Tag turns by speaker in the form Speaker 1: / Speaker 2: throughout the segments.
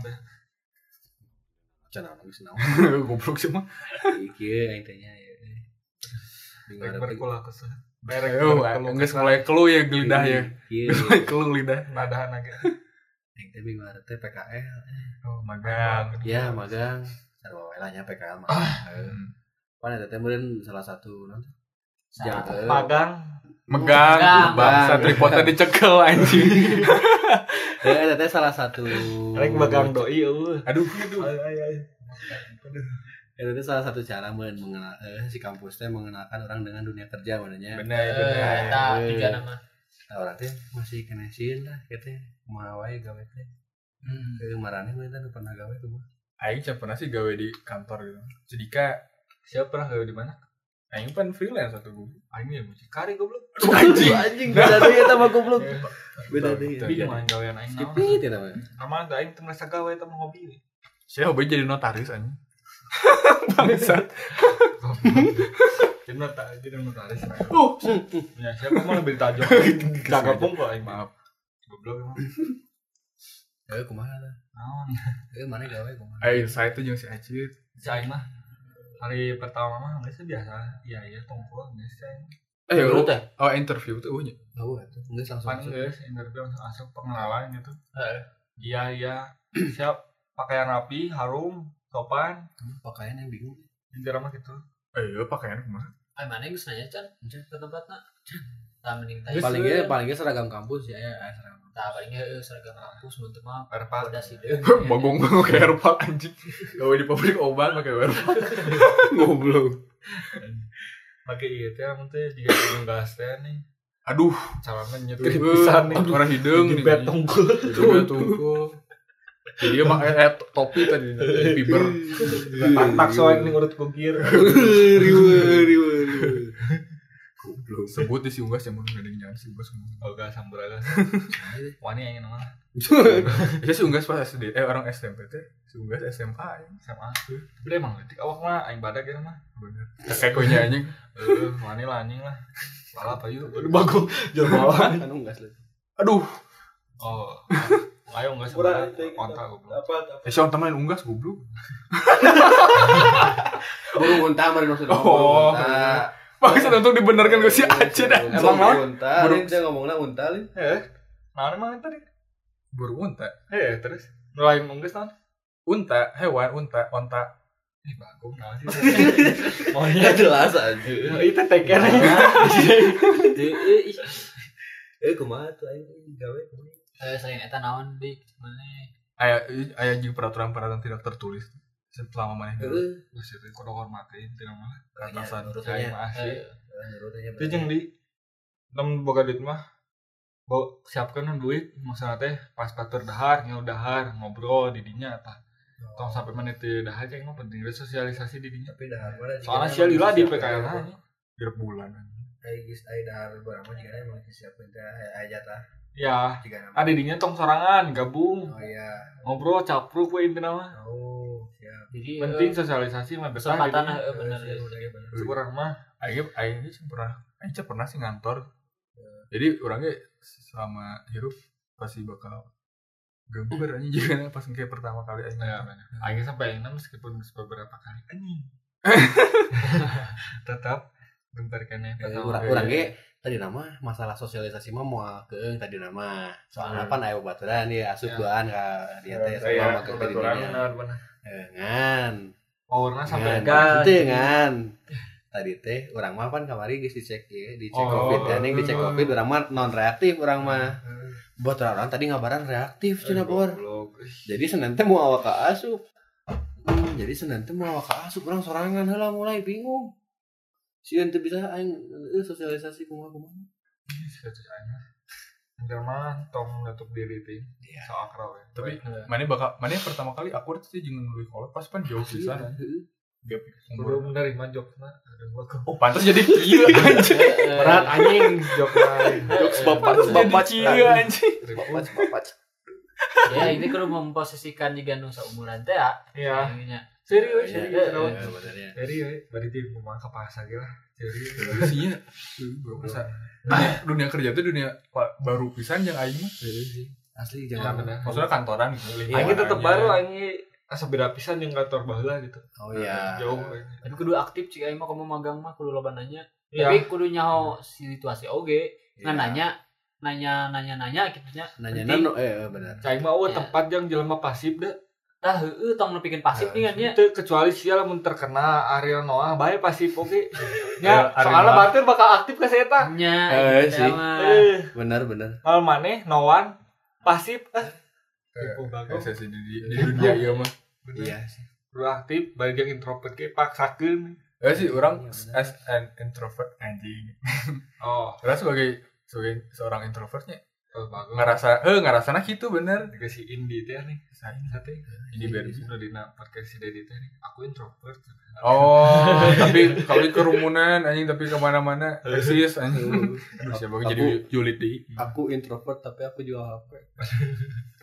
Speaker 1: teh
Speaker 2: Cenah nangis naon.
Speaker 3: goblok sih mah
Speaker 2: Ieu aing teh nya.
Speaker 1: Berkulah kesel
Speaker 3: Oh, enggak mulai kelu ya lidah ya.
Speaker 2: Ieu.
Speaker 3: Kelu lidah.
Speaker 1: nadahan lagi
Speaker 2: Aing teh bingung teh PKL.
Speaker 1: oh magang
Speaker 2: Ya magang. Sarua wae lah nya PKL mah. Pan eta teh meureun salah satu naon Jangan.
Speaker 1: magang
Speaker 3: Megang,
Speaker 4: Megang.
Speaker 3: bangsa tripodnya dicekel anjing.
Speaker 2: Heeh, eta teh salah satu.
Speaker 1: rek magang doi eueuh
Speaker 3: Aduh, aduh.
Speaker 1: Ay, ay, ay.
Speaker 2: Itu salah satu cara men mengenal eh, si kampus teh mengenalkan orang dengan dunia kerja mananya.
Speaker 1: bener
Speaker 4: Eh,
Speaker 1: bener
Speaker 4: eta tujuan nama.
Speaker 2: Nah, orang teh masih kenesin lah kita mau wae gawe teh.
Speaker 4: Hmm.
Speaker 2: Ke marane mah eta nu pernah gawe tuh.
Speaker 3: Aing pernah sih gawe di kantor gitu. Sedika
Speaker 1: siapa pernah gawe di mana
Speaker 3: aing kan freelance atau gue.
Speaker 1: aing ya mucikari goblok
Speaker 3: Anjing.
Speaker 2: anjing beda deui eta mah goblok. Beda deui.
Speaker 1: Bingung aing gawean aing naon
Speaker 2: Skipit eta mah.
Speaker 1: Amal da aing teu merasa gawe eta mah hobi.
Speaker 3: Saya hobi jadi notaris anjing. Bangsat.
Speaker 1: Jadi nota jadi notaris.
Speaker 3: Uh,
Speaker 1: Ya siapa mah lebih tajam. Kagapung kok aing maaf. Goblok emang.
Speaker 2: Eh kumaha tah?
Speaker 1: Naon?
Speaker 2: Eh mana gawe kumaha?
Speaker 3: aing saya tuh jeung si Acit.
Speaker 1: Si aing mah hari pertama mah geus biasa. Iya iya geus aing.
Speaker 3: Eh, oh,
Speaker 2: teh?
Speaker 3: oh interview tuh uhnya.
Speaker 2: Oh, atuh. Geus langsung
Speaker 1: Pan
Speaker 2: masuk.
Speaker 1: geus interview langsung masuk pengenalan gitu.
Speaker 4: Heeh.
Speaker 1: Iya iya. Siap pakaian rapi, harum, sopan.
Speaker 2: Pakaian yang bingung.
Speaker 1: Intinya mah gitu.
Speaker 3: Eh, iya pakaian kumaha?
Speaker 4: Ay mana geus nanya can ke tempatna. Tah tanya.
Speaker 1: Geus,
Speaker 2: Paling
Speaker 1: we.
Speaker 2: ge paling ge seragam kampus ya, ya eh, seragam.
Speaker 4: Tah paling ge seragam kampus mun teu mah
Speaker 1: Perpa.
Speaker 4: udah sih
Speaker 3: Bagong bagong kayak airpack anjing. Gawe di pabrik obat pakai airpack. Goblok.
Speaker 1: Pakai iya teh amun teh juga hidung gas teh nih.
Speaker 3: Aduh,
Speaker 1: Calonnya
Speaker 3: Aduh,
Speaker 1: nyetir pisan nih.
Speaker 3: Orang hidung
Speaker 1: Di
Speaker 3: nih.
Speaker 1: bed tungkul.
Speaker 3: Jadi tunggu. Jadi dia pakai eh, topi tadi fiber.
Speaker 1: Tak soek nih urut kukir.
Speaker 2: Riwe riwe riwe.
Speaker 3: Goblok. Sebut di si Unggas yang mau ngedeng jangan si Unggas ngomong.
Speaker 1: Oga samburaga. Wani yang nama
Speaker 3: Ya si Unggas pas SD, eh orang SMP teh. Si Unggas SMA ya.
Speaker 1: sama. Tapi emang letik awak mah aing badak gitu mah.
Speaker 3: Bener. Kayak konya anjing.
Speaker 1: Eh, wani lah anjing lah. Balap ayo. Aduh bagus. Jual bawah.
Speaker 2: Anu gas lagi.
Speaker 3: Aduh.
Speaker 1: Oh. Ayo enggak sebenarnya kontak goblok.
Speaker 3: Eh si teman Unggas goblok.
Speaker 2: Burung unta mari maksudnya.
Speaker 3: Oh.
Speaker 2: Unta.
Speaker 3: Maksud untuk dibenarkan ke si Aceh dah.
Speaker 2: Emang
Speaker 1: naon?
Speaker 2: unta, saya ngomongnya unta, Lin.
Speaker 1: Eh. Nah, emang tadi.
Speaker 3: Burung unta.
Speaker 1: Eh, terus. Nulain mungkin non.
Speaker 3: Unta, hewan, unta, onta.
Speaker 1: Ih, bagus nah sih.
Speaker 2: Oh iya jelas aja.
Speaker 1: Itu teker.
Speaker 2: Eh, eh kumaha tuh aing gawe kumaha?
Speaker 4: Eh selain eta naon dik mana
Speaker 3: Aya aya jeung peraturan-peraturan tidak tertulis selama mana
Speaker 2: Heeh.
Speaker 1: Buset, kudu hormatin teh mah.
Speaker 3: atasan.
Speaker 1: Saya.
Speaker 4: Eh,
Speaker 1: Itu jeung di nem boga duit mah Bo, siapkan duit masalah teh pas batur dahar nyau dahar ngobrol di dinya apa tong sampai menit teu dahar ceng mah penting sosialisasi di dinya
Speaker 2: Tapi dahar mana?
Speaker 1: soalnya sia lila di PKL nya
Speaker 3: Biar bulan.
Speaker 2: Aing geus aya dahar mah jigana emang disiapkeun teh aya tah.
Speaker 1: ya
Speaker 2: Jigana.
Speaker 1: ada dinya tong sorangan gabung
Speaker 2: Oh iya.
Speaker 1: ngobrol capruk we intina mah
Speaker 2: Oh, siap.
Speaker 4: jadi
Speaker 1: penting
Speaker 4: eh,
Speaker 1: sosialisasi mah
Speaker 4: kesempatan
Speaker 1: dinya.
Speaker 4: eh, bener
Speaker 2: Iya, bener, bener.
Speaker 1: kurang mah
Speaker 3: Aing aing pernah aing pernah sih ngantor. Jadi orangnya selama hirup pasti bakal ganggu berani juga pas kayak pertama kali aing
Speaker 1: ya aing sampai enam meskipun beberapa kali anjing tetap bentar kene
Speaker 2: Eh,
Speaker 1: pertama
Speaker 2: Urang ge tadi nama masalah sosialisasi mah moal keung tadi nama. Soalnya pan aya babaturan ya asup
Speaker 1: Ya.
Speaker 2: duaan ka dia teh sama dirinya.
Speaker 1: benar benar
Speaker 2: Eh, ngan.
Speaker 1: powernya sampai gas
Speaker 2: Teu ngan. Tadi teh urang mah pan kamari geus dicek ye, dicek
Speaker 1: Oh,
Speaker 2: Covid ya, ning dicek
Speaker 1: eh.
Speaker 2: Covid urang mah non reaktif urang mah. Buat orang tadi ngabaran reaktif por.
Speaker 1: Goblok.
Speaker 2: Jadi Senin teh mau awak ka asup. Hmm, jadi Senin teh mau awak ka asup urang sorangan heula mulai bingung. Sieun teu bisa aing eh, sosialisasi kumaha kumaha.
Speaker 1: Entar mah tong nutup diri teh.
Speaker 2: Iya.
Speaker 1: So akrab ya.
Speaker 3: Tapi mana bakal mana pertama kali aku sih jeung nulis kolot pas pan jauh pisan.
Speaker 2: Heeh.
Speaker 3: Gak
Speaker 1: belum menerima jok mah.
Speaker 3: Oh, pantas jadi kieu anjing.
Speaker 1: Berat anjing jok lain.
Speaker 3: Jokes bapak bapak kieu anjing.
Speaker 2: Bapak bapak.
Speaker 4: ya ini kudu memposisikan juga nu seumuran teh ya
Speaker 1: Iya. Serius,
Speaker 2: Iya,
Speaker 1: serius.
Speaker 2: iya,
Speaker 1: Raul.
Speaker 2: iya.
Speaker 1: Serius, berarti rumah kepas lagi lah. Serius.
Speaker 3: Isinya. Masa dunia, dunia kerja tuh dunia baru pisan yang aing mah.
Speaker 2: asli
Speaker 1: Ya,
Speaker 2: jangan
Speaker 3: maksudnya kantoran gitu
Speaker 2: Iya,
Speaker 1: Aing tetep baru aing asa beda pisan jeung kantor baheula gitu.
Speaker 2: oh iya
Speaker 1: Jauh.
Speaker 4: Tapi kudu aktif sih aing mah kamu magang mah kudu loba nanya.
Speaker 1: Iya.
Speaker 4: Tapi kudu nyaho situasi oge.
Speaker 2: Iya.
Speaker 4: Ngan nanya nanya nanya nanya gitu nya.
Speaker 2: nanya nano eh eh, benar
Speaker 1: Cai mah
Speaker 4: Ya.
Speaker 1: tempat yang jelema pasif deh.
Speaker 4: Tah heueuh tong nepikeun pasif nih kan nya.
Speaker 1: Itu kecuali sia lamun terkena Ariel Noah bae pasif oke.
Speaker 3: Ya,
Speaker 1: Ya, soalnya batur bakal aktif ke saya tah.
Speaker 4: Nya
Speaker 2: Eh,
Speaker 4: gitu
Speaker 2: sih.
Speaker 4: mah.
Speaker 1: Eh,
Speaker 2: benar benar
Speaker 1: mal maneh Nowan pasif eh bagus.
Speaker 3: sesi di, dunia iya mah
Speaker 2: iya sih
Speaker 1: Udah aktif balik yang introvert ke paksakeun.
Speaker 3: ya sih orang
Speaker 2: Iya,
Speaker 3: as an introvert anjing
Speaker 1: Oh,
Speaker 3: orang sebagai sebagai seorang introvertnya
Speaker 1: oh bagus.
Speaker 3: ngerasa eh ngerasana gitu bener
Speaker 1: dikasih indie teh nih.
Speaker 3: Saya
Speaker 1: Sate.
Speaker 3: ini biar
Speaker 1: Udah dina podcast si Dedi teh nih. Aku introvert.
Speaker 3: Oh, tapi kalau di kerumunan anjing tapi ke mana-mana persis anjing. Siapa
Speaker 2: Aku-
Speaker 3: jadi julid deh.
Speaker 2: aku introvert tapi aku jual HP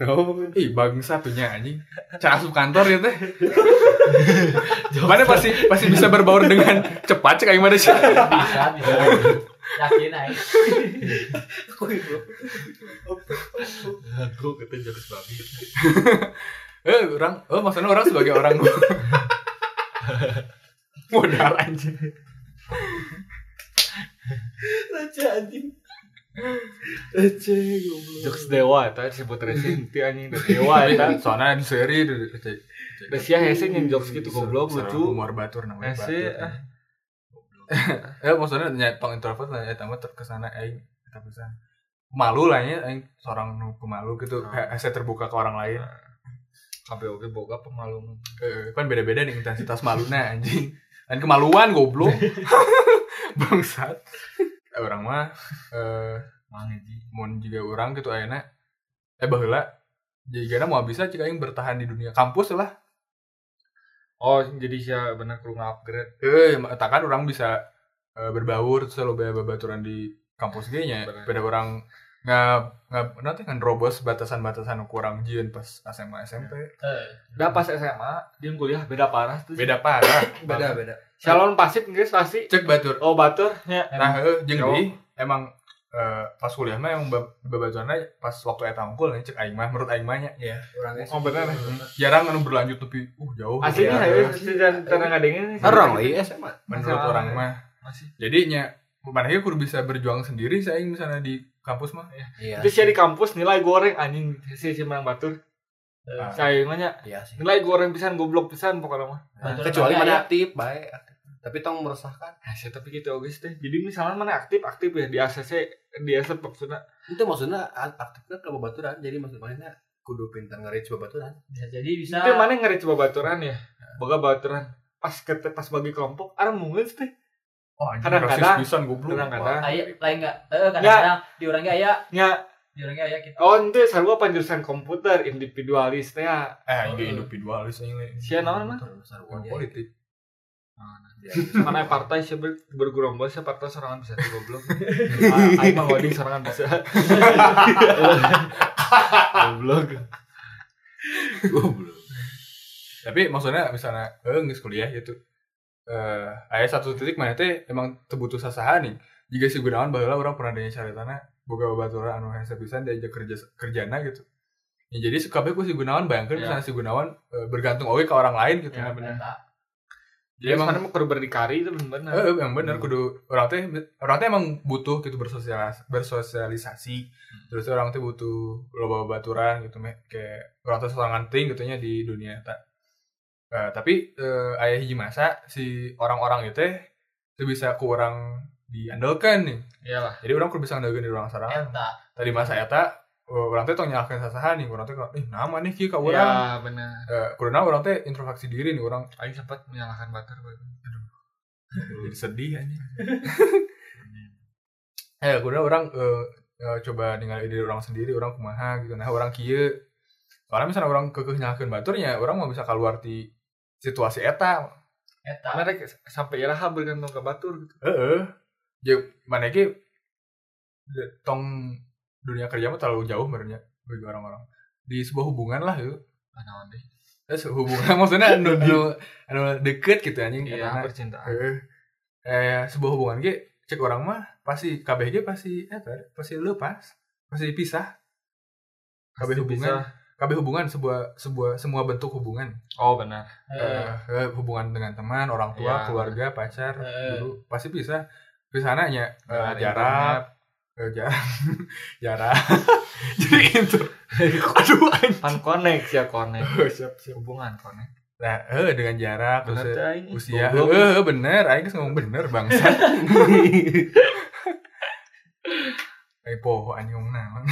Speaker 2: oh
Speaker 3: Ih, bang satunya anjing. Cara asup kantor ya teh. Mana pasti pasti bisa berbaur dengan cepat cek aing mana sih.
Speaker 4: Bisa bisa. Yakin aing.
Speaker 2: aku introvert
Speaker 1: Aku jokes babi.
Speaker 3: Eh, orang, oh maksudnya orang sebagai orang modal anjing.
Speaker 2: Raja anjing Raja goblok
Speaker 1: Jokes dewa eta disebut resin ti anjing dewa eta.
Speaker 3: Soalnya di seri di
Speaker 1: Da sia hese nyen jokes gitu goblok lucu.
Speaker 3: Humor batur namanya
Speaker 1: Hese
Speaker 3: batur.
Speaker 1: ah.
Speaker 3: Eh maksudnya nyetong introvert lah ya tamu terkesana aing eta pisan. Malu lah ya aing seorang nu pemalu gitu.
Speaker 1: Oh.
Speaker 3: Hese terbuka ke orang lain.
Speaker 1: Kabeh oge boga pemalu.
Speaker 3: Eh, kan beda-beda nih intensitas maluna anjing. Dan kemaluan goblok. Bangsat. Eh, orang mah eh mun juga orang gitu ayeuna eh baheula jadi mau bisa jika aing bertahan di dunia kampus lah.
Speaker 1: Oh, jadi sia bener kudu upgrade.
Speaker 3: Eh, takkan orang bisa eh, berbaur terus lo babaturan di kampus nya.
Speaker 1: Bener.
Speaker 3: Beda orang nggak nggak nanti kan robos batasan-batasan kurang jieun pas SMA SMP.
Speaker 1: Da pas SMA, dia kuliah beda parah tuh.
Speaker 3: Beda parah.
Speaker 2: beda beda
Speaker 1: Calon pasif geus pasti.
Speaker 3: Cek batur.
Speaker 1: Oh, batur nya.
Speaker 3: Nah, jeung deui emang eh, pas kuliah mah emang bab- babaturanna pas waktu eta unggul nih cek aing mah menurut aing mah nya
Speaker 2: ya orangnya
Speaker 1: Oh, bener.
Speaker 3: jarang anu berlanjut tapi uh jauh.
Speaker 1: Aslinya
Speaker 3: Ya,
Speaker 1: ya, dan tenang ngadengin.
Speaker 2: orang lagi SMA
Speaker 3: menurut
Speaker 1: Masalah.
Speaker 3: orang mah
Speaker 1: Masih.
Speaker 3: jadinya mana ya kudu bisa berjuang sendiri saya misalnya di kampus mah
Speaker 2: iya
Speaker 1: Itu sia di kampus nilai goreng anjing si si menang batur.
Speaker 3: Ah.
Speaker 1: Saya nanya
Speaker 2: iya sih
Speaker 1: nilai goreng pisan goblok pisan pokoknya mah.
Speaker 2: Nah, kecuali
Speaker 4: tapi
Speaker 2: mana
Speaker 4: aya-
Speaker 2: aktif baik. Tapi tong meresahkan
Speaker 1: Ah, saya tapi gitu guys teh. Jadi misalnya mana aktif aktif ya di ACC di ACC maksudnya.
Speaker 2: itu maksudnya aktifnya ke babaturan jadi maksud mana kudu pintar nge-reach babaturan
Speaker 4: Bisa jadi bisa.
Speaker 1: Itu mana ngeri coba baturan ya. Boga baturan. Pas kete pas bagi kelompok ada mungkin teh.
Speaker 3: oh anjing
Speaker 1: Kadang-kadang-
Speaker 3: pisan goblok
Speaker 1: Kadang-kadang.
Speaker 4: Aya lain enggak? Eh kadang-kadang di orangnya aya,
Speaker 1: Ya,
Speaker 4: di orangnya aya gitu.
Speaker 1: oh itu sarua penjurusan komputer individualis teh ya.
Speaker 3: eh ini individualis ini
Speaker 1: Sia naon mah?
Speaker 3: Ilmu politik
Speaker 1: Mana partai sih ber, bergerombol sih partai sorangan bisa tuh goblok. Ah, Aing mah wading sorangan bisa. Goblok.
Speaker 2: goblok
Speaker 3: tapi maksudnya misalnya eh nggak kuliah gitu eh aya satu titik mana teh emang terbutuh sasaha nih jika si Gunawan baheula orang pernah danya caritana boga babaturan anu hese pisan diajak kerja kerjana gitu ya, jadi kabeh ku si Gunawan bayangkan
Speaker 1: Ya.
Speaker 3: misalnya si Gunawan eh, bergantung oke ke orang lain gitu
Speaker 1: Ya, bener. Jadi
Speaker 3: emang-
Speaker 1: mau kudu berdikari itu bener.
Speaker 3: Eh, eh, yang bener kudu orang teh orang teh emang butuh gitu bersosialis bersosialisasi. Terus orang teh butuh loba baturan gitu meh kayak orang teh sorangan ting gitu nya di dunia tak Eh, tapi eh, aya hiji masa si orang-orang itu teh teu bisa ku orang diandalkan nih.
Speaker 1: Iyalah.
Speaker 3: jadi orang kudu bisa andalkeun di orang sarang. Tadi masa eta orang teh tong nyalahkeun sasaha nih orang teh eh nama nih kieu ka urang
Speaker 1: Ya bener.
Speaker 3: Eh, orang teh introspeksi diri nih orang
Speaker 1: Aing sempat menyalahkan batur.
Speaker 3: jadi sedih aja eh kudu orang eh, eh, coba ningali diri orang sendiri orang kumaha gitu nah orang kieu soalnya misalnya orang kekeh nyalakeun baturnya orang mau bisa keluar di situasi eta
Speaker 4: Eta.
Speaker 1: Mana sampai iraha bergantung ke batur gitu.
Speaker 3: heeh ya mana de- tong dunia kerja mah terlalu jauh sebenarnya bagi orang-orang di sebuah hubungan lah itu
Speaker 1: Ah, naon deh.
Speaker 3: eh hubungan maksudnya anu anu, anu deket gitu anjing
Speaker 1: Iya, percintaan.
Speaker 3: eh eh sebuah hubungan ge cek orang mah pasti KBG pasti eta pasti lepas pasti kabeh
Speaker 1: Pasti
Speaker 3: hubungan
Speaker 1: bisa.
Speaker 3: kabeh hubungan sebuah sebuah semua bentuk hubungan
Speaker 1: oh benar
Speaker 3: Eh, eh, hubungan dengan teman orang tua
Speaker 1: Iya.
Speaker 3: keluarga pacar
Speaker 4: Eh.
Speaker 3: dulu pasti bisa pisananya eh,
Speaker 1: Dengan
Speaker 3: jarak eh, jarak jarak jadi itu. Aduh anjing.
Speaker 1: pan connect ya connect.
Speaker 3: Siap siap.
Speaker 1: Hubungan connect.
Speaker 3: Nah eh dengan jarak
Speaker 1: benar
Speaker 3: terus usia. eh eh, bener. Aing ngomong bener bangsa. Eh poho anjing naon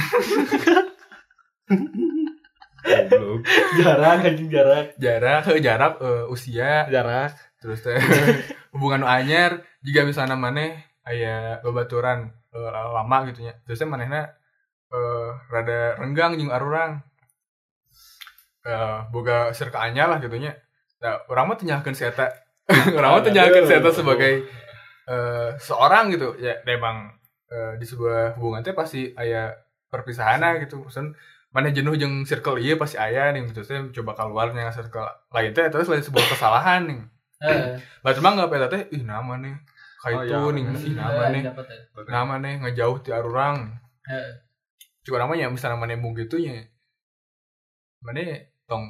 Speaker 1: jarak anjing jarak
Speaker 3: jarak eh, jarak eh, usia.
Speaker 1: Jarak
Speaker 3: terus teh hubungan anyar jika misalnya maneh aya babaturan eh, lama gitu nya. Terus manehna eh rada renggang jeung arurang. Eh boga anyar lah gitu nya. Nah urang mah tenyakeun si eta urang mah tenyakeun si eta sebagai eh seorang gitu. Ya memang eh, di sebuah hubungan teh pasti aya perpisahan gitu. Maksudnya, mana jenuh jeung circle iya pasti aya nih. Terus teh coba keluarnya circle lain teh terus lain sebuah kesalahan nih.
Speaker 4: Heeh.
Speaker 3: Lah cuma nggak peta teh, ih nama nih, kayak
Speaker 1: Oh, iya,
Speaker 3: nih,
Speaker 1: bener.
Speaker 3: ih nama nih,
Speaker 4: ya.
Speaker 3: nama nih ngejauh ti arurang.
Speaker 4: Heeh.
Speaker 3: Cuma namanya misalnya mana mung gitu nya, mana tong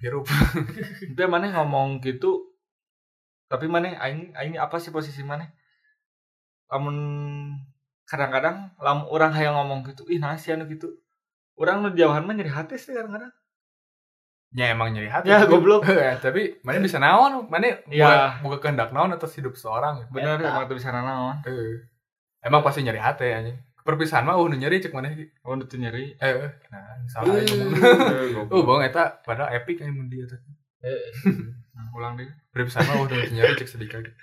Speaker 3: hirup.
Speaker 1: itu mana ngomong gitu tapi mana aing aing apa sih posisi mana lamun kadang-kadang lam orang hayang ngomong gitu ih nasi anu gitu orang nu jauhan mah nyeri hati sih kadang-kadang
Speaker 3: Ya emang nyari hati.
Speaker 1: Ya,
Speaker 3: tapi-
Speaker 1: goblok.
Speaker 3: Ya, tapi mana bisa naon, mana
Speaker 1: Ya.
Speaker 3: buka, buka kehendak naon atas hidup seorang.
Speaker 1: bener
Speaker 4: Eta.
Speaker 1: emang tuh bisa naon
Speaker 3: Eh, emang pasti nyari hati aja. Perpisahan mah uh nu nyari cek mana sih?
Speaker 1: oh itu nyeri
Speaker 3: Eh, eh, nah salah.
Speaker 1: Eh,
Speaker 3: Oh, bang eta padahal epic aja mun dia teh.
Speaker 1: Nah, ulang deh
Speaker 3: Perpisahan mah udah nyari cek sedikit.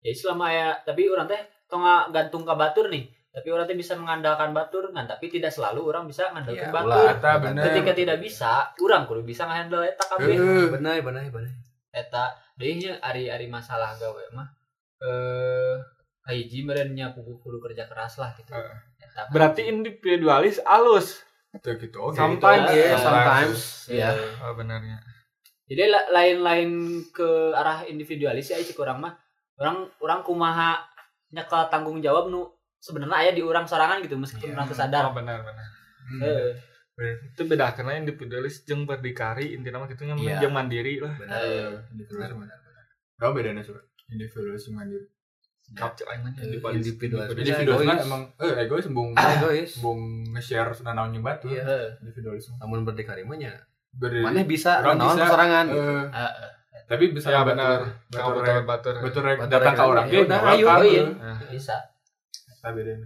Speaker 4: Ya selama ya tapi orang teh tong gantung ke batur nih. Tapi orang teh bisa mengandalkan batur kan, tapi tidak selalu orang bisa
Speaker 2: Ya,
Speaker 4: mengandalkan
Speaker 2: ulah.
Speaker 4: batur.
Speaker 3: Eta bener.
Speaker 4: Ketika tidak bisa, orang kudu bisa ngehandle eta kabeh.
Speaker 3: Eh,
Speaker 2: Benar, benar, benar.
Speaker 4: Eta deui ari-ari masalah gawe mah eh hiji merenya kudu kudu kerja keras lah gitu.
Speaker 1: Heeh.
Speaker 4: Eta
Speaker 1: berarti individualis alus
Speaker 3: Gitu gitu. Oke.
Speaker 1: Sometimes,
Speaker 2: Ya,
Speaker 1: ya,
Speaker 2: sometimes. Ya.
Speaker 4: Eh,
Speaker 1: oh, benernya
Speaker 4: Jadi la- lain-lain ke arah individualis ya cik orang mah. Orang orang kumaha nyekel tanggung jawab nu sebenarnya aya di orang sorangan gitu meskipun
Speaker 3: Iya.
Speaker 4: orang sadar.
Speaker 1: oh benar benar
Speaker 3: Hmm.
Speaker 4: Heeh.
Speaker 1: itu beda karena individualis jeung berdikari intinya mah gitu nya
Speaker 2: Iya.
Speaker 1: jeung mandiri lah
Speaker 2: Benar.
Speaker 4: Eh,
Speaker 3: Benar benar benar. Bedanya sih? Individualis mandiri.
Speaker 1: kapcuk aing mah individualis
Speaker 2: individualis. Egois.
Speaker 3: emang eh egois embung
Speaker 2: Egois.
Speaker 3: embung nge-share nanaon jeung batu.
Speaker 2: Iya.
Speaker 3: Individualis.
Speaker 2: Namun berdikari mah nya. Mana bisa
Speaker 3: Orang
Speaker 2: naon
Speaker 3: bisa,
Speaker 2: sorangan.
Speaker 3: eh,
Speaker 4: Heeh.
Speaker 3: tapi bisa
Speaker 1: ya benar betul Batur
Speaker 3: datang ka urang
Speaker 2: ya
Speaker 3: ge
Speaker 2: udah, ayo,
Speaker 3: kan.
Speaker 4: Bisa.
Speaker 3: Eta bedana.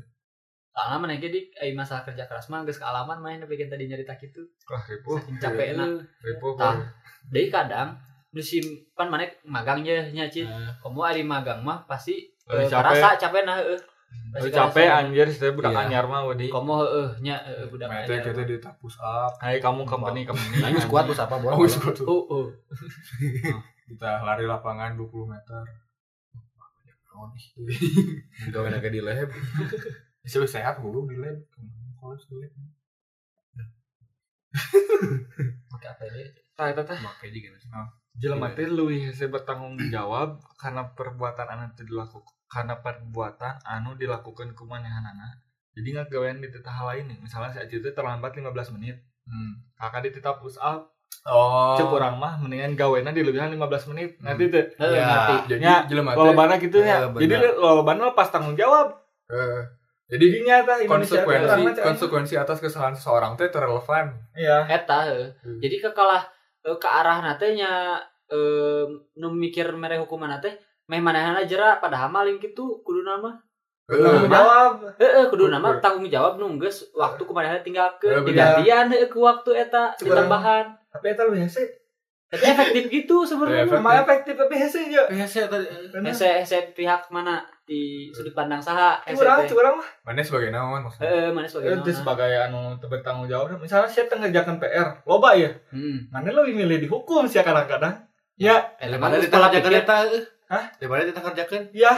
Speaker 4: Soalnya mana jadi ai masalah kerja keras mah geus kealaman main bikin tadi nyarita kitu.
Speaker 1: wah ripuh
Speaker 4: Saking capek enak.
Speaker 1: ripuh
Speaker 4: Tah. Deui kadang musim kan mana magang je nya Cid.
Speaker 3: Nah,
Speaker 4: Kamu ari magang mah pasti eh,
Speaker 1: capek.
Speaker 4: kerasa capek nah heeh.
Speaker 1: Lu
Speaker 4: Pasti
Speaker 1: capek anjir saya budak
Speaker 2: Iya.
Speaker 1: anyar mah wedi
Speaker 4: Kamu heeh nya heeh budak
Speaker 3: Mete
Speaker 4: anyar.
Speaker 3: kita di tapus up.
Speaker 1: hai kamu company company
Speaker 2: ini squad bos apa bos?
Speaker 3: Oh, squad tuh.
Speaker 4: Oh, oh.
Speaker 3: Kita lari lapangan 20 meter.
Speaker 2: Gawe naga di lab.
Speaker 3: Bisa sehat dulu di lab. Kalau di lab.
Speaker 4: Pakai APD.
Speaker 1: tah eta teh
Speaker 2: Make juga.
Speaker 1: jelema teh leuwih hese bertanggung jawab karena perbuatan anu teu dilakukan karena perbuatan anu dilakukan ku manehanana jadi ngagawean di tetah lain nih misalnya si teh terlambat 15 menit
Speaker 3: Hmm.
Speaker 1: kakak di tetap push up
Speaker 3: Oh.
Speaker 1: cek urang mah mendingan gawena di lebihan 15 menit nanti teh
Speaker 4: Heeh,
Speaker 2: Ya.
Speaker 4: ngerti.
Speaker 3: Jadi
Speaker 1: nya
Speaker 3: jelema teh
Speaker 1: lolobana gitu nya
Speaker 2: Eh,
Speaker 1: jadi lolobana lepas tanggung jawab
Speaker 3: eh, jadi
Speaker 1: jadi nyata teh
Speaker 3: konsekuensi
Speaker 1: cai.
Speaker 3: konsekuensi atas kesalahan seseorang teh terrelevan.
Speaker 1: iya
Speaker 4: Eta heeh.
Speaker 3: Hmm.
Speaker 4: Jadi kekalah eh, ke arah nate nya eh, nu mikir mere hukuman nate meh manehna jera padahal maling kitu kudu nama
Speaker 1: tanggung
Speaker 3: Eh,
Speaker 1: jawab
Speaker 4: heeh kudu nama tanggung jawab nu geus waktu kumanehna tinggalkeun
Speaker 3: Eh,
Speaker 4: digantian ku waktu eta
Speaker 1: Cukup.
Speaker 4: ditambahan
Speaker 1: tapi eta lebih hese.
Speaker 4: Tapi efektif gitu
Speaker 3: Eh,
Speaker 4: sebenarnya.
Speaker 3: Efektif.
Speaker 1: emang efektif tapi hese aja
Speaker 2: Biasa tadi.
Speaker 4: hese hese pihak mana? Di sudut pandang saha hese
Speaker 1: curang
Speaker 4: teh.
Speaker 1: curang mah
Speaker 3: Mana sebagai naon maksudnya?
Speaker 4: heeh mana sebagai
Speaker 1: itu
Speaker 4: naon
Speaker 1: sebagai anu bertanggung jawab misalnya saya tengah ngerjakan PR loba ya?
Speaker 4: Hmm.
Speaker 1: Mana lebih milih dihukum sih kadang-kadang? Ya.
Speaker 4: Eta mah
Speaker 2: Daripada
Speaker 4: geus
Speaker 2: kita
Speaker 4: pola
Speaker 2: kerjakan
Speaker 4: pikir
Speaker 2: eta.
Speaker 1: Hah?
Speaker 2: Daripada kita kerjakan.
Speaker 1: ya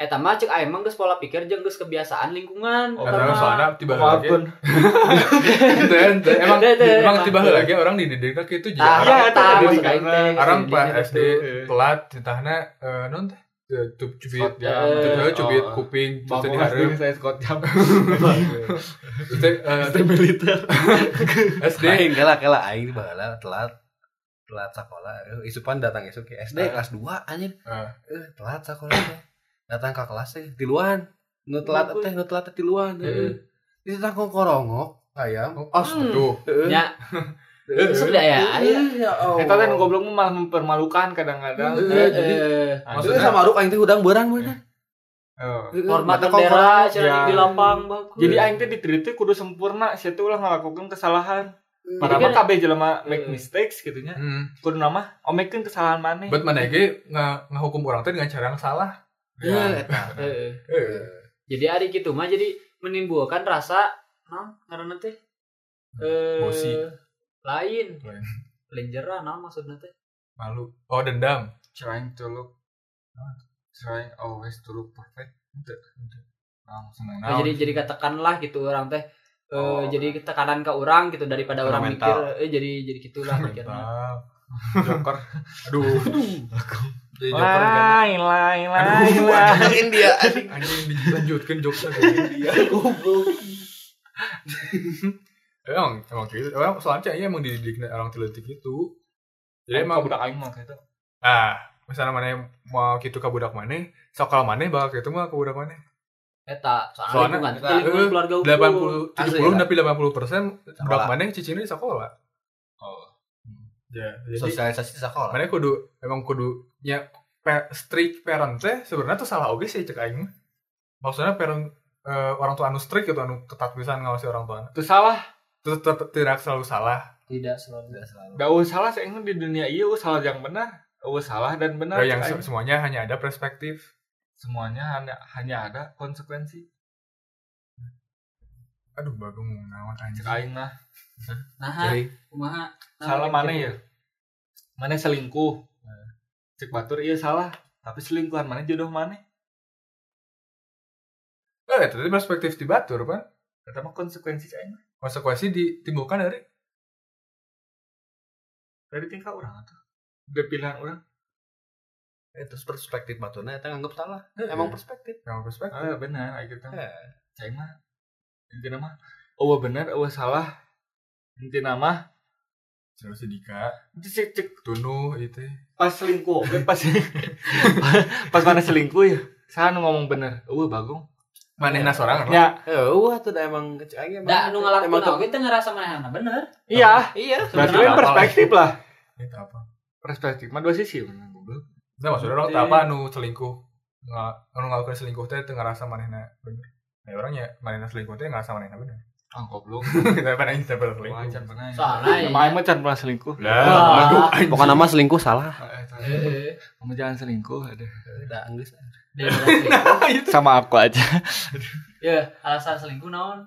Speaker 4: eta mah cek aing mah geus pola pikir jeung geus kebiasaan lingkungan
Speaker 1: Oh,
Speaker 3: Karena soalnya tiba lagi. Ente. Emang emang tiba lagi orang dididik gitu jadi
Speaker 4: Tah,
Speaker 1: Iya,
Speaker 3: orang
Speaker 1: eta
Speaker 3: pas SD
Speaker 1: tuh.
Speaker 3: telat ditahna eh non teh eh, cubit
Speaker 1: jam.
Speaker 3: cubit
Speaker 4: Eh,
Speaker 3: cubit
Speaker 1: oh.
Speaker 3: kuping terus di hareup
Speaker 1: saya Scott jam
Speaker 3: Terus eh,
Speaker 1: militer
Speaker 3: SD
Speaker 2: Aing kela kela aing baheula telat telat sekolah. Eh, Isupan datang esuk ke SD
Speaker 3: Ah.
Speaker 2: kelas 2 anjir.
Speaker 3: Ah.
Speaker 2: Eh, telat sekolah. Datang ke kelas teh tiluan. Nu telat teh nu telat teh tiluan.
Speaker 4: Heeh.
Speaker 2: Itu tangkong korongok ayam.
Speaker 3: oh tuh.
Speaker 4: Ya, Besok dah ya.
Speaker 1: Kita kan goblok mah malah mempermalukan kadang-kadang
Speaker 2: jadi Maksudnya sama Ruk aing teh udang beurang bener.
Speaker 1: Oh.
Speaker 4: hormat bendera cara
Speaker 1: Ya.
Speaker 4: di lapang bagus.
Speaker 1: jadi aing teh diteriti kudu sempurna situ lah ngelakukan kesalahan padahal mah
Speaker 4: kan-
Speaker 1: kabeh jelema make mistakes gitu nya
Speaker 3: hmm.
Speaker 1: kudu nama omekeun kesalahan maneh
Speaker 3: buat mana ge nggak ngehukum orang teh dengan cara yang salah
Speaker 2: Ya, eta.
Speaker 4: Heeh.
Speaker 3: Eh,
Speaker 4: Jadi hari gitu mah jadi menimbulkan rasa nah karena teh eh
Speaker 3: Emosi.
Speaker 4: lain
Speaker 3: Lain.
Speaker 4: lenjera nah maksudnya teh
Speaker 3: malu oh dendam
Speaker 1: trying to look trying always to look perfect ente. Nah,
Speaker 4: jadi jadi katakanlah gitu orang teh eh,
Speaker 3: Oh.
Speaker 4: jadi tekanan ke orang gitu daripada orang
Speaker 2: mental.
Speaker 4: mikir eh jadi jadi gitulah mikirnya
Speaker 1: joker.
Speaker 3: Aduh. Kan
Speaker 1: lain lain lain
Speaker 3: Aduh,
Speaker 1: lain.
Speaker 2: dia anjing.
Speaker 3: dilanjutkan jokesnya kayak dia. Emang emang gitu. Emang soalnya iya emang dididik orang teletik itu. Jadi emang
Speaker 1: budak aing mah gitu.
Speaker 3: Ah misalnya mana yang mau gitu ke budak mana sokal mana bakal gitu mah ke budak mana
Speaker 4: eta soalnya
Speaker 3: Soalnya,
Speaker 4: lingkungan
Speaker 3: eh,
Speaker 4: keluarga hukum.
Speaker 3: delapan puluh tujuh
Speaker 2: Asli,
Speaker 3: puluh
Speaker 2: ya?
Speaker 3: tapi delapan puluh persen budak mana cicingnya di sekolah ya jadi
Speaker 2: Sosialisasi di sekolah.
Speaker 3: mana kudu emang kudu ya pe, strict parent teh sebenarnya tuh salah oke sih cek aing. Maksudnya parent eh, orang tua anu strict gitu anu ketat bisa ngawasi orang tua
Speaker 1: itu salah.
Speaker 3: Itu tetap tidak selalu salah.
Speaker 4: Tidak selalu.
Speaker 2: Tidak selalu.
Speaker 1: Gak usah salah saya di dunia iya usah salah yang benar usah salah dan benar
Speaker 3: Gak yang semuanya hanya ada perspektif.
Speaker 1: Semuanya hanya hanya ada konsekuensi
Speaker 3: aduh bagus mau nawan anjing.
Speaker 1: Aing mah
Speaker 4: nah
Speaker 2: Jadi
Speaker 4: kumaha? Nah,
Speaker 1: salah mana ya? mana selingkuh? Cek batur iya salah. Tapi selingkuhan mana jodoh mana?
Speaker 3: Eh itu tadi perspektif di batur kan
Speaker 1: mah konsekuensi aing mah.
Speaker 3: konsekuensi ditimbulkan dari?
Speaker 1: Dari tingkah orang atau dari pilihan orang
Speaker 2: eh, terus perspektif batuna eta nganggep salah.
Speaker 3: Eh,
Speaker 2: Emang
Speaker 3: eh.
Speaker 2: perspektif.
Speaker 3: yang perspektif.
Speaker 1: Ah benar ayo kita.
Speaker 2: Ya.
Speaker 1: cek aing mah intinya mah oh benar oh salah. Intinya mah
Speaker 3: Jauh sedika.
Speaker 1: Itu cek cek.
Speaker 3: Tunuh itu
Speaker 1: pas selingkuh. Oke pas pas mana selingkuh ya? Saya nu ngomong bener uh bagong.
Speaker 3: Mana nas orang
Speaker 1: ya
Speaker 2: wah tuh da emang cek aing emang.
Speaker 4: da nu ngalakuin
Speaker 2: emang tuh-
Speaker 4: oge teh ngerasa manehna bener.
Speaker 1: Iya.
Speaker 2: Iya.
Speaker 1: berarti perspektif lah.
Speaker 3: Itu apa?
Speaker 1: Perspektif mah dua sisi bener. Goblok.
Speaker 3: Nah maksudnya orang apa anu selingkuh? Nggak anu ngelakuin selingkuh teh teu ngerasa manehna bener ya orangnya manehna selingkuh teh ngerasa manehna bener.
Speaker 1: Ah goblok.
Speaker 3: Tapi pernah ini pernah selingkuh.
Speaker 1: Wah, can pernah
Speaker 4: Soalnya ya.
Speaker 1: Sama Aing mah pernah selingkuh.
Speaker 3: Lah aduh
Speaker 2: Pokoknya nama selingkuh salah.
Speaker 1: Eh, can.
Speaker 4: Heeh.
Speaker 1: kamu jangan selingkuh ada
Speaker 2: Da Inggris.
Speaker 4: Berarti.
Speaker 1: sama aku aja.
Speaker 4: Ya alasan selingkuh naon?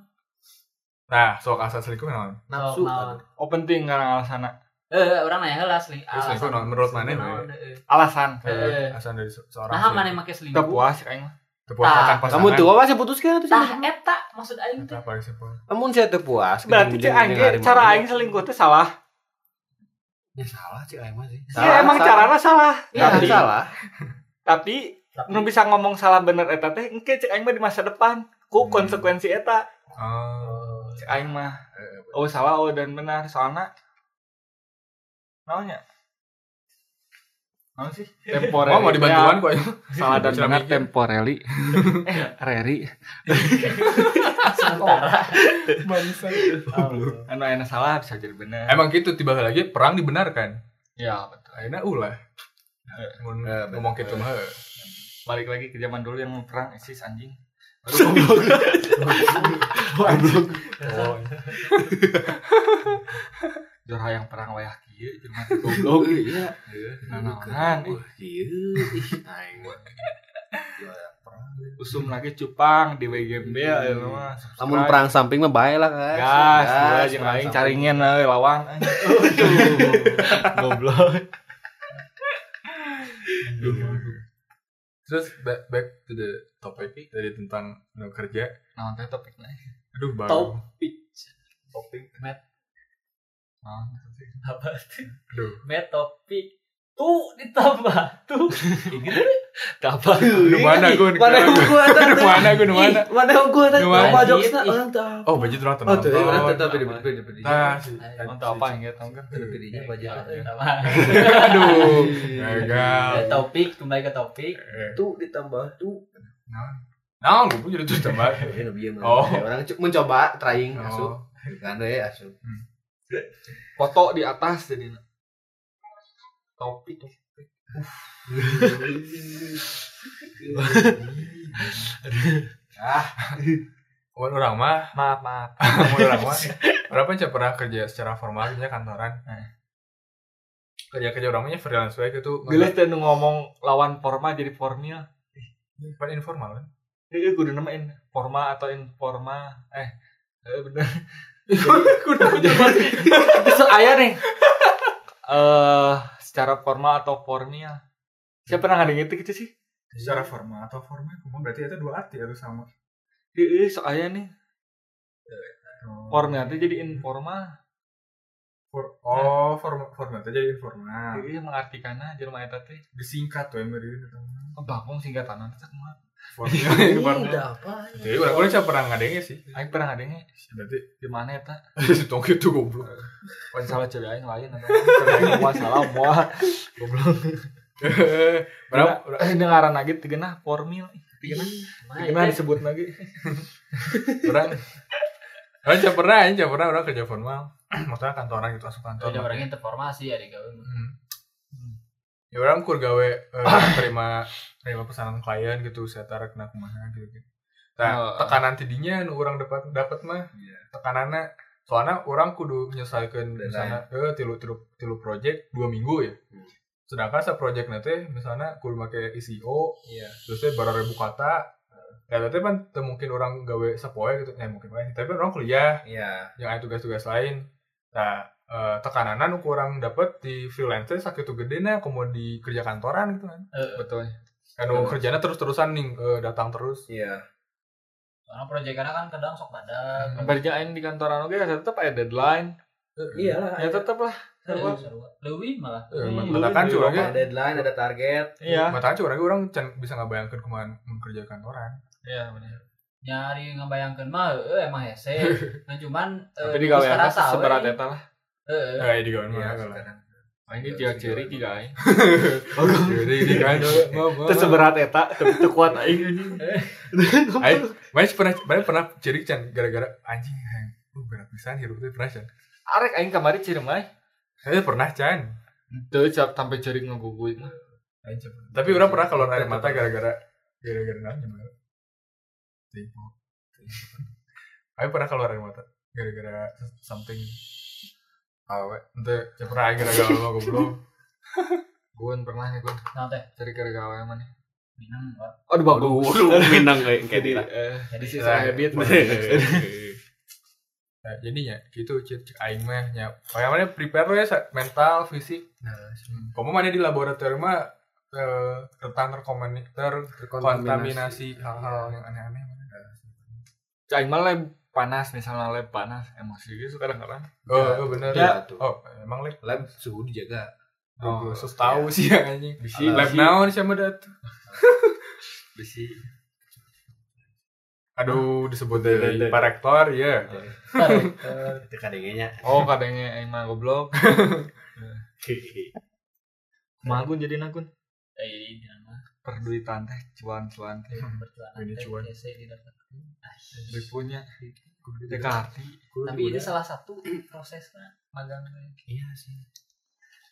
Speaker 3: Nah soal asal selingkuh naon?
Speaker 2: Nafsu.
Speaker 1: Oh penting karena alasan
Speaker 4: eh orang nanya
Speaker 3: Terus selingkuh naon? Menurut
Speaker 4: heeh.
Speaker 1: alasan.
Speaker 4: Eh.
Speaker 3: asal dari se- seorang
Speaker 4: nah mana make selingkuh?
Speaker 1: Kita puas aing
Speaker 3: pasangan.
Speaker 2: Kamu tuh apa sih? Putuskan tuh?
Speaker 4: tah eta maksud aing teh.
Speaker 3: apa sih Pol?
Speaker 2: Kamu saya terpuas.
Speaker 1: berarti cek aing cara aing selingkuh teh salah.
Speaker 2: Ya salah cek aing mah sih.
Speaker 1: Iya emang caranya salah.
Speaker 2: Ya,
Speaker 1: tapi
Speaker 2: salah.
Speaker 1: tapi
Speaker 4: Tapi-
Speaker 1: nu bisa ngomong salah bener eta teh engke cek aing mah di masa depan. Ku
Speaker 3: Hmm.
Speaker 1: konsekuensi eta.
Speaker 3: Oh,
Speaker 1: cek aing mah. Oh salah oh dan benar. Soalnya naonnya naon sih? Temporary.
Speaker 3: Oh, mau dibantuan kok ya.
Speaker 1: salah dan benar temporary. Eh reri.
Speaker 4: Sementara.
Speaker 3: Bangsa.
Speaker 1: anu enak salah bisa jadi benar.
Speaker 3: Emang gitu tiba lagi perang dibenarkan.
Speaker 1: ya betul.
Speaker 3: Akhirnya ulah. Mun
Speaker 2: Eh,
Speaker 3: ngomong gitu mah.
Speaker 1: balik lagi ke zaman dulu yang mau perang ISIS anjing.
Speaker 3: Oh,
Speaker 1: Jor yang perang wayah jeung mati goblok.
Speaker 2: Iya.
Speaker 1: Nanaonan
Speaker 2: Wah, iya. Ih, aing
Speaker 1: usum lagi cupang di WGMB ya mah.
Speaker 2: Lamun perang samping mah bae lah kan.
Speaker 1: gas, gas jeung aing
Speaker 2: samping.
Speaker 1: caringin we lawan. Goblok.
Speaker 3: Terus back, back to the topic dari tentang kerja.
Speaker 1: Naon teh topiknya?
Speaker 3: Aduh, baru.
Speaker 4: topik
Speaker 1: Topik
Speaker 4: Met.
Speaker 1: Naon?
Speaker 4: apa sih
Speaker 3: Aduh.
Speaker 4: met topik tuh ditambah tuh
Speaker 1: Apa?
Speaker 3: Nu mana gun?
Speaker 2: Mana ada?
Speaker 3: Nu mana gun? Nu mana?
Speaker 2: Mana ada?
Speaker 3: Nu mana?
Speaker 2: Apa jokesna?
Speaker 4: Ih.
Speaker 2: Orang tahu.
Speaker 3: Oh, baju orang
Speaker 2: Oh, tuh, orang tetap beda beda beda beda.
Speaker 3: Nah.
Speaker 1: Mantap apa yang tahu kan?
Speaker 2: Beda bedanya baju.
Speaker 3: Aduh, gagal.
Speaker 4: Topik kembali ke topik
Speaker 3: Eh,
Speaker 2: Tuh ditambah tuh.
Speaker 3: Nah, gue pun jadi tuh
Speaker 2: bieu
Speaker 3: Oh.
Speaker 2: Orang mencoba trying.
Speaker 3: Oh,
Speaker 2: Kan we asup.
Speaker 1: Foto di atas jadi topik
Speaker 3: Mun orang mah,
Speaker 1: maaf maaf.
Speaker 3: Mun orang mah, orang pun pernah kerja secara formal kerja kantoran.
Speaker 1: Eh.
Speaker 3: Kerja kerja orangnya freelance wae gitu.
Speaker 1: Gelis teh ngomong lawan forma jadi formil.
Speaker 3: Pan informal kan.
Speaker 1: Iya, kudu namain forma atau informa. Eh, Besok ayah nih. Eh, secara formal atau formil. Siapa pernah ngadeng itu gitu sih?
Speaker 3: Secara formal atau formal, kamu berarti itu dua arti atau sama.
Speaker 1: Iya, ayah nih. Formil itu jadi informal.
Speaker 3: For, oh, formal formal itu jadi informal.
Speaker 1: Iya, mengartikannya jelema eta teh.
Speaker 3: Disingkat tuh emang itu.
Speaker 1: Bagong singkatan nanti mah.
Speaker 2: Ini
Speaker 3: formal.
Speaker 2: udah apa?
Speaker 3: Jadi orang orang siapa pernah ngadengnya sih.
Speaker 1: Aing pernah ngadengnya
Speaker 3: Berarti
Speaker 1: di mana eta?
Speaker 3: tong itu goblok.
Speaker 1: Pan salah cewek aing lain atau moal salah moal. Goblok.
Speaker 3: Berapa?
Speaker 1: Eh, dengaran lagi tigena formil. Tigena
Speaker 4: Nah,
Speaker 1: tigena
Speaker 4: itu
Speaker 1: disebut lagi.
Speaker 3: Orang Orang siapa pernah, siapa pernah orang kerja formal. Maksudnya kantoran gitu, masuk kantor.
Speaker 4: ada orang informasi ya di gawe.
Speaker 3: Ya orang kur gawe eh, terima terima pesanan klien gitu, saya tarik kena kumaha gitu gitu. Nah,
Speaker 1: Oh.
Speaker 3: tekanan tidinya nu orang dapat dapat mah tekanannya soalnya orang kudu menyelesaikan misalnya eh tilu tilu tilu project dua minggu ya.
Speaker 2: Hmm.
Speaker 3: Sedangkan sa project nanti misalnya kudu make ICO,
Speaker 2: Iya.
Speaker 3: terus teh barang ribu kata. Ya nanti kan mungkin orang gawe sepoe gitu, ya mungkin. Tapi orang kuliah,
Speaker 2: Iya.
Speaker 3: yang ada tugas-tugas lain. Nah, eh, tekananan kurang dapat di freelance sakit tuh gede nah, komo di kerja kantoran gitu kan.
Speaker 1: Betul.
Speaker 3: Anu
Speaker 2: Betul.
Speaker 3: kerjanya terus-terusan nih eh, datang terus.
Speaker 2: Iya.
Speaker 4: karena proyekannya kan kadang sok badak
Speaker 1: Kerjain di kantoran oke tetap ada deadline.
Speaker 2: Iya lah.
Speaker 1: Ya tetap lah.
Speaker 4: Lebih malah
Speaker 3: Eh,
Speaker 1: Hmm,
Speaker 3: matakan curangnya,
Speaker 2: Ada deadline, ada target.
Speaker 1: Iya.
Speaker 3: matakan curangnya orang can bisa ngabayangkan ke mana kerja kantoran.
Speaker 1: Iya benar.
Speaker 4: nyari ngebayangkan mah eh, emang hese nah cuman
Speaker 1: Tapi di
Speaker 4: we.
Speaker 1: seberat eta lah.
Speaker 4: Heeh.
Speaker 3: Eh, di kawan
Speaker 2: Iya,
Speaker 3: kalau.
Speaker 2: sekarang.
Speaker 1: Ini tiga ciri tiga aing.
Speaker 3: Jadi di kan.
Speaker 1: Terus seberat eta tapi teu kuat aing anjing.
Speaker 3: Ayo, Mas pernah mana pernah ciri can gara-gara anjing. Uh, berat pisan hirup teh pernah can.
Speaker 1: Arek aing kamari ciri mah.
Speaker 3: Saya pernah can.
Speaker 1: Teu cap sampai ciri ngaguguit mah.
Speaker 3: Aing. Tapi orang pernah kalau air mata gara-gara gara-gara nanya mah. Tipu. Ayo pernah keluar air mata gara-gara something awe. Ente cek pernah aing gara-gara lu goblok.
Speaker 1: Gun pernah nih gun
Speaker 4: nah teh
Speaker 1: cari gara-gara yang mana?
Speaker 4: minum Pak.
Speaker 1: Aduh bagus.
Speaker 2: Minang kayak
Speaker 1: Jadi
Speaker 2: gitu.
Speaker 1: eh
Speaker 4: Jadi
Speaker 1: this is a habit.
Speaker 3: Nah, jadinya gitu cek cek aing mah nya. Kayak mana prepare sa- mental, fisik.
Speaker 2: Nah,
Speaker 3: Kamu mana di laboratorium mah eh, rentan terkontaminasi hal-hal yang aneh-aneh.
Speaker 1: Aing mah lab panas misalnya lab panas emosi gitu kadang-kadang.
Speaker 3: Oh, oh bener.
Speaker 2: Ya.
Speaker 3: Oh, emang lab
Speaker 2: Lab suhu dijaga.
Speaker 3: Oh, sus tahu sih ya anjing.
Speaker 1: Bisi,
Speaker 3: Lab naon sih sama dat.
Speaker 1: Bisi.
Speaker 3: Aduh, disebut dari Pak Rektor, ya.
Speaker 2: Itu kadangnya.
Speaker 1: Oh kadangnya aing mah goblok. Magun jadi nagun.
Speaker 4: eh ini nama
Speaker 1: Perduitan teh cuan-cuan teh.
Speaker 4: berjualan
Speaker 3: Ini
Speaker 4: teh
Speaker 3: cuan.
Speaker 1: Ripunya Dekati.
Speaker 4: tapi itu salah satu prosesnya magang.
Speaker 2: Iya sih.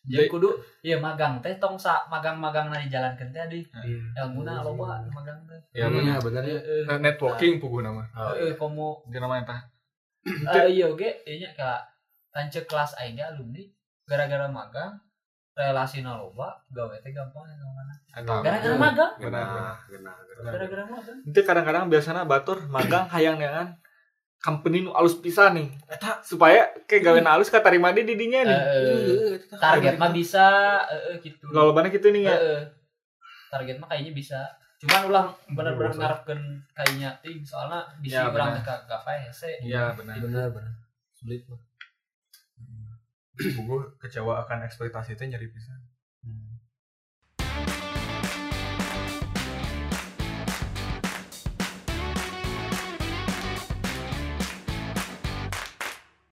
Speaker 4: jadi kudu iya magang teh tong sa magang-magang na dijalankeun teh di
Speaker 2: Iya.
Speaker 4: ilmuna loba magang teh
Speaker 1: Ya
Speaker 3: Hmm.
Speaker 1: benar.
Speaker 2: Iya, benar ya.
Speaker 4: Heeh.
Speaker 3: Networking puguh nama.
Speaker 2: Oh,
Speaker 4: Heeh, komo
Speaker 1: Di namanya tah.
Speaker 4: Eh, iya oke inya ka lanceuk kelas aing alumni gara-gara magang relasi loba gawe teh gampang ya mana gara-gara magang
Speaker 2: Genah, genah, genah.
Speaker 4: gara-gara magang
Speaker 1: Itu kadang-kadang biasanya batur magang hayang dengan company nu alus pisan nih. Eta supaya kayak gawe alus katarima di didinya nih.
Speaker 4: Heeh. target mah bisa heeh gitu
Speaker 1: Lolobana gitu nih ya.
Speaker 4: Heeh. target mah kayaknya bisa cuman ulang bener-bener ngarepkeun kayaknya ting soalnya bisa
Speaker 1: Ya,
Speaker 4: urang
Speaker 1: benar.
Speaker 4: teh ka gawe hese
Speaker 1: Iya benar.
Speaker 2: Benar, benar. Sulit mah.
Speaker 3: Puguh kecewa akan ekspektasi teh nyeri pisan.